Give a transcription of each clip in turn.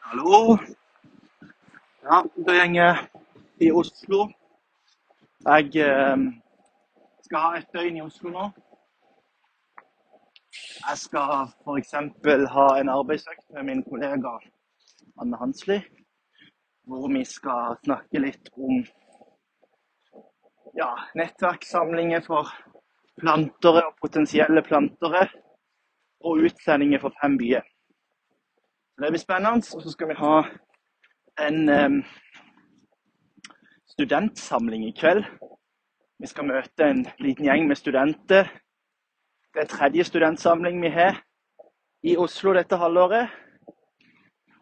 Hallo. Ja, da går i Oslo. Jeg eh, skal ha et døgn i Oslo nå. Jeg skal f.eks. ha en arbeidsøkt med min kollega Anne Hansli, hvor vi skal snakke litt om ja, nettverkssamlinger for plantere og potensielle plantere, og utsendinger for fem byer. Det blir spennende. Og så skal vi ha en um, studentsamling i kveld. Vi skal møte en liten gjeng med studenter. Det er tredje studentsamling vi har i Oslo dette halvåret.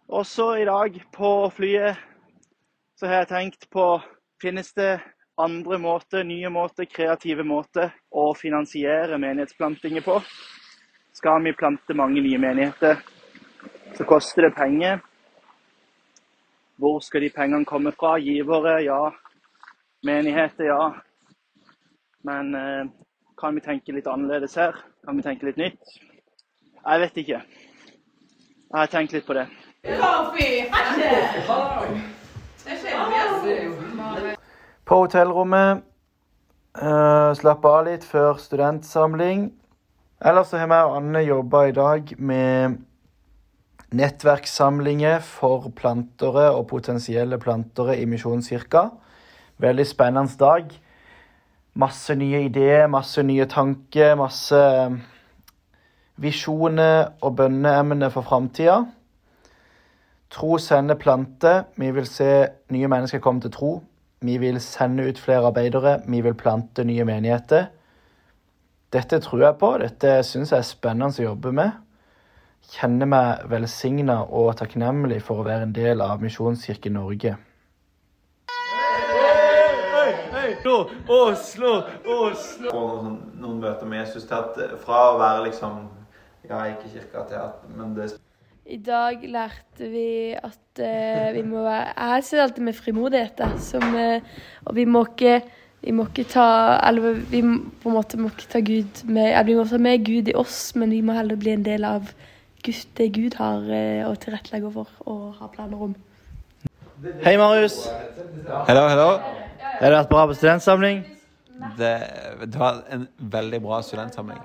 Også i dag på flyet så har jeg tenkt på finnes det andre måter, nye måter, kreative måter å finansiere menighetsplantinger på. Skal vi plante mange nye menigheter, så koster det penger. Hvor skal de pengene komme fra? Givere, ja. Menigheter, ja. Men eh, kan vi tenke litt annerledes her? Kan vi tenke litt nytt? Jeg vet ikke. Jeg har tenkt litt på det. På hotellrommet. Uh, slapp av litt før studentsamling. Ellers så har vi og Anne jobba i dag med nettverkssamlinger for plantere og potensielle plantere i Misjonskirka. Veldig spennende dag. Masse nye ideer, masse nye tanker, masse visjoner og bønneemner for framtida. Tro sender planter. Vi vil se nye mennesker komme til tro. Vi vil sende ut flere arbeidere. Vi vil plante nye menigheter. Dette tror jeg på. Dette syns jeg er spennende å jobbe med. Kjenner meg velsigna og takknemlig for å være en del av Misjonskirken Norge. Oslo, Oslo, Oslo! Og noen, noen møter med Jesus til at fra å være liksom Ja, ikke kirka til at Men det I dag lærte vi at uh, vi må være Jeg ser alltid med frimodighet, da. Som, uh, og vi må ikke vi må ikke ta Eller vi på en måte må ikke ta Gud med eller Vi må ta med Gud i oss, men vi må heller bli en del av Gud, det Gud har uh, å tilrettelegge for og har planer om. Hei, Marius. Hello, hello. Har det vært bra på studentsamling? Det, det var en veldig bra studentsamling.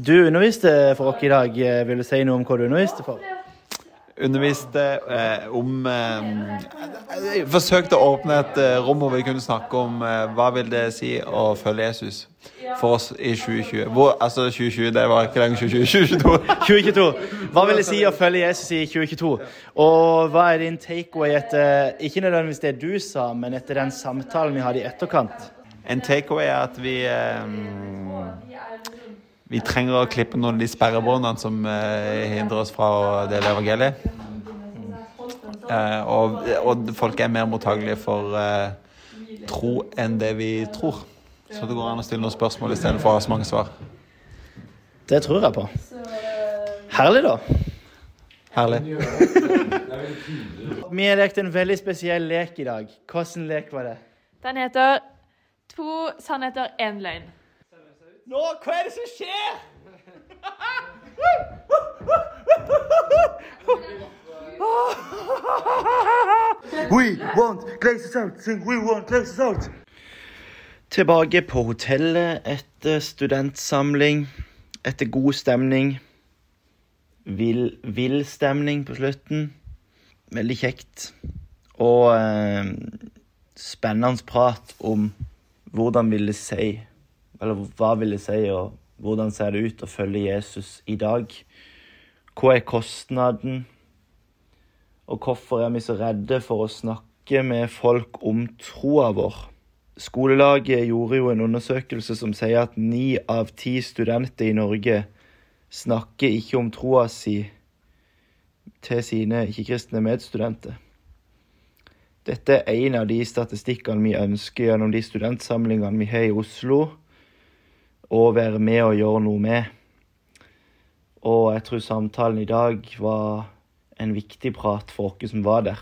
Du underviste for oss i dag. Vil du si noe om hva du underviste for? Underviste eh, om eh, forsøkte å åpne et eh, rom hvor vi kunne snakke om eh, hva vil det si å følge Jesus for oss i 2020. Hvor, altså 2020, det var ikke lenger 2020. 2022. 2022. Hva vil det si å følge Jesus i 2022? Og hva er din takeaway etter ikke nødvendigvis det du sa, men etter den samtalen vi hadde i etterkant? En takeaway er at vi eh, vi trenger å klippe noen av de sperrebåndene som eh, hindrer oss fra å dele evangeliet. Eh, og, og, folk er mer mottagelige for eh, tro enn det vi tror. Så det går an å stille noen spørsmål istedenfor å ha så mange svar. Det tror jeg på. Herlig, da. Herlig. vi har lekt en veldig spesiell lek i dag. Hvilken lek var det? Den heter To sannheter, én løgn. Nå, hva er det som skjer? We want Glazes out, sing We want Glazes out. Tilbake på hotellet etter studentsamling, etter god stemning. Vill, vill stemning på slutten. Veldig kjekt. Og eh, spennende prat om hvordan vil det si Eller hva vil det si, og hvordan ser det ut å følge Jesus i dag? Hva er kostnaden? Og hvorfor er vi så redde for å snakke med folk om troa vår? Skolelaget gjorde jo en undersøkelse som sier at ni av ti studenter i Norge snakker ikke om troa si til sine ikke-kristne medstudenter. Dette er en av de statistikkene vi ønsker gjennom de studentsamlingene vi har i Oslo, å være med og gjøre noe med. Og jeg tror samtalen i dag var en viktig prat for oss som var der.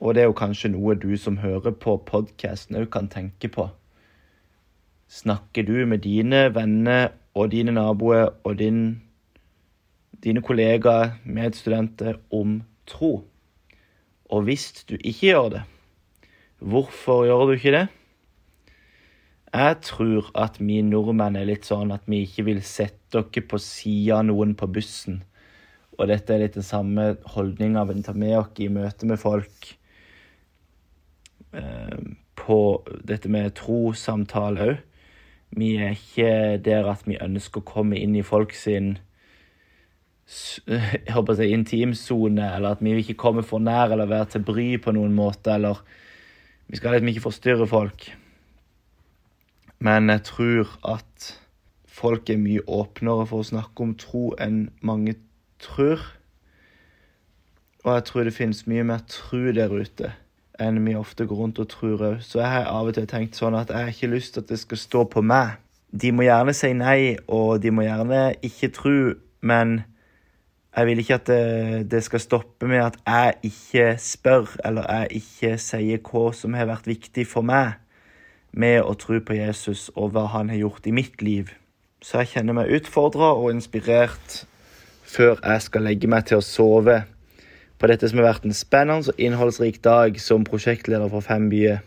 Og det er jo kanskje noe du som hører på podkasten òg kan tenke på. Snakker du med dine venner og dine naboer og din, dine kollegaer, medstudenter, om tro. Og hvis du ikke gjør det, hvorfor gjør du ikke det? Jeg tror at vi nordmenn er litt sånn at vi ikke vil sette dere på sida av noen på bussen. Og dette er litt den samme holdninga vi tar med oss i møte med folk eh, på dette med trossamtale òg. Vi er ikke der at vi ønsker å komme inn i folk sin jeg håper å si intimsone, eller at vi vil ikke komme for nær eller være til bry på noen måte, eller vi skal liksom ikke forstyrre folk. Men jeg tror at folk er mye åpnere for å snakke om tro enn mange tror. Og jeg tror det finnes mye mer tro der ute enn vi ofte går rundt og tror òg. Så jeg har av og til tenkt sånn at jeg har ikke lyst til at det skal stå på meg. De må gjerne si nei, og de må gjerne ikke tro, men jeg vil ikke at det, det skal stoppe med at jeg ikke spør, eller jeg ikke sier hva som har vært viktig for meg med å tro på Jesus og hva han har gjort i mitt liv. Så jeg kjenner meg utfordra og inspirert før jeg skal legge meg til å sove på dette som har vært en spennende og innholdsrik dag som prosjektleder for Fem byer.